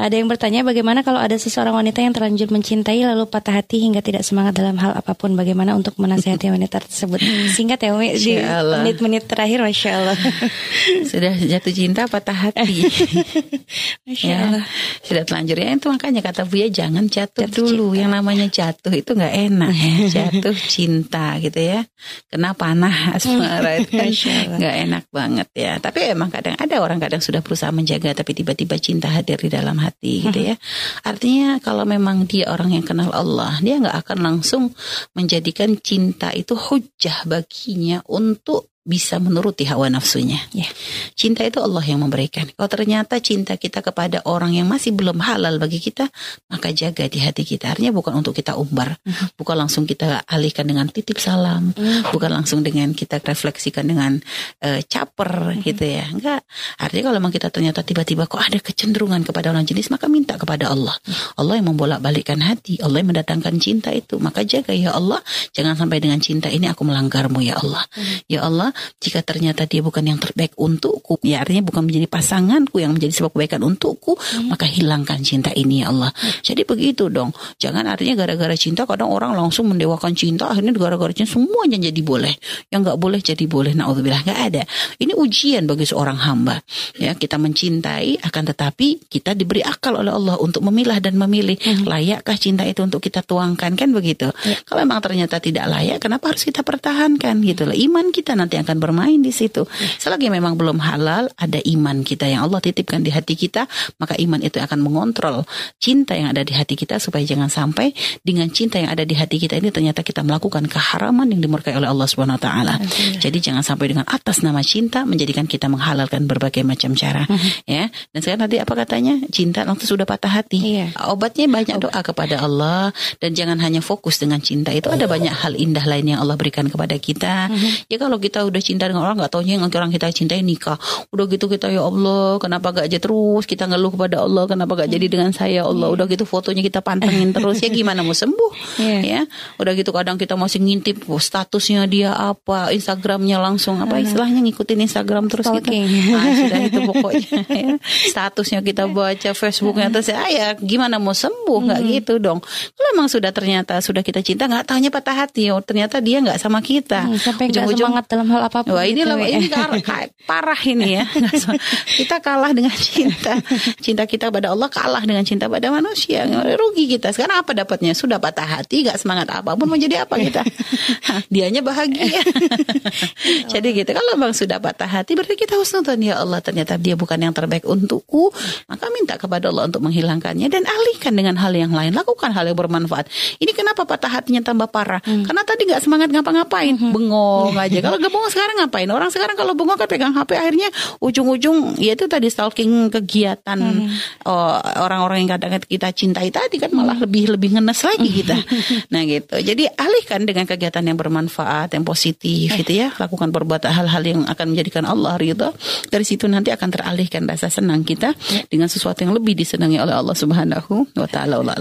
ada yang bertanya bagaimana kalau ada seseorang wanita yang terlanjur mencintai lalu patah hati hingga tidak semangat dalam hal apa pun. Bagaimana untuk menasihati wanita tersebut? Singkat ya Umi di menit-menit terakhir Masya Allah. Sudah jatuh cinta patah hati. Masya ya, Allah. Sudah terlanjur ya itu makanya kata Buya jangan jatuh, jatuh dulu. Cinta. Yang namanya jatuh itu nggak enak ya. Jatuh cinta gitu ya. Kena panah asmara itu kan nggak enak banget ya. Tapi emang kadang ada orang kadang sudah berusaha menjaga tapi tiba-tiba cinta hadir di dalam hati gitu ya. Artinya kalau memang dia orang yang kenal Allah, dia nggak akan langsung menjadikan cinta itu hujah baginya untuk bisa menuruti hawa nafsunya. Ya. Cinta itu Allah yang memberikan. Kalau ternyata cinta kita kepada orang yang masih belum halal bagi kita, maka jaga di hati kita. Artinya bukan untuk kita umbar, uh-huh. bukan langsung kita alihkan dengan titip salam, uh-huh. bukan langsung dengan kita refleksikan dengan uh, caper uh-huh. gitu ya. Enggak. Artinya kalau memang kita ternyata tiba-tiba kok ada kecenderungan kepada orang jenis, maka minta kepada Allah. Uh-huh. Allah yang membolak-balikkan hati, Allah yang mendatangkan cinta itu. Maka jaga ya Allah, jangan sampai dengan cinta ini aku melanggarmu ya Allah. Uh-huh. Ya Allah, jika ternyata dia bukan yang terbaik untukku, ya artinya bukan menjadi pasanganku yang menjadi sebab kebaikan untukku, hmm. maka hilangkan cinta ini ya Allah. Hmm. Jadi begitu dong. Jangan artinya gara-gara cinta kadang orang langsung mendewakan cinta, akhirnya gara-gara cinta semuanya jadi boleh. Yang nggak boleh jadi boleh. Naudzubillah nggak ada. Ini ujian bagi seorang hamba. Ya kita mencintai, akan tetapi kita diberi akal oleh Allah untuk memilah dan memilih hmm. layakkah cinta itu untuk kita tuangkan kan begitu. Ya. Kalau memang ternyata tidak layak, kenapa harus kita pertahankan gitu loh. Iman kita nanti akan bermain di situ. Selagi memang belum halal, ada iman kita yang Allah titipkan di hati kita, maka iman itu akan mengontrol cinta yang ada di hati kita supaya jangan sampai dengan cinta yang ada di hati kita ini ternyata kita melakukan keharaman yang dimurkai oleh Allah Subhanahu wa taala. Jadi jangan sampai dengan atas nama cinta menjadikan kita menghalalkan berbagai macam cara, -huh. ya. Dan sekarang tadi apa katanya? Cinta nanti sudah patah hati. Iya. Obatnya banyak doa kepada Allah dan jangan hanya fokus dengan cinta itu ada banyak hal indah lain yang Allah berikan kepada kita. -huh. Ya kalau kita udah cinta dengan orang nggak taunya yang orang kita cintai nikah. Udah gitu kita ya Allah kenapa gak aja terus? Kita ngeluh kepada Allah kenapa gak jadi dengan saya? Allah. Iya. udah gitu fotonya kita pantengin terus. Ya gimana mau sembuh? Yeah. ya. Udah gitu kadang kita masih ngintip oh, statusnya dia apa? Instagramnya langsung apa? Istilahnya ngikutin Instagram terus gitu nah, sudah itu pokoknya. Ya. statusnya kita baca Facebooknya terus ya, ya gimana mau sembuh? Nggak hmm. gitu dong. Kalau emang sudah ternyata sudah kita cinta nggak tanya patah hati oh ternyata dia nggak sama kita. Hmm, sampai nggak semangat dalam hal apa pun Wah ini gitu, loh, ini parah ini ya. kita kalah dengan cinta. Cinta kita pada Allah kalah dengan cinta pada manusia. Rugi kita. Sekarang apa dapatnya? Sudah patah hati, gak semangat apa pun mau jadi apa kita? Dianya bahagia. jadi gitu. Kalau bang sudah patah hati berarti kita harus nonton ya Allah ternyata dia bukan yang terbaik untukku. Maka minta kepada Allah untuk menghilangkannya dan alihkan dengan hal yang lain. Lakukan hal yang bermanfaat. Ini kenapa patah hatinya tambah parah? Hmm. Karena tadi gak semangat ngapa-ngapain. Hmm. Bengong aja. Kalau gak sekarang ngapain? Orang sekarang kalau bengong kan pegang HP akhirnya ujung-ujung ya itu tadi stalking kegiatan hmm. oh, orang-orang yang kadang kita cintai tadi kan malah hmm. lebih lebih ngenes lagi kita. nah gitu. Jadi alihkan dengan kegiatan yang bermanfaat, yang positif gitu ya. Lakukan perbuatan hal-hal yang akan menjadikan Allah ridho. Dari situ nanti akan teralihkan rasa senang kita ya. dengan sesuatu yang lebih disenangi oleh Allah Subhanahu wa taala. Allah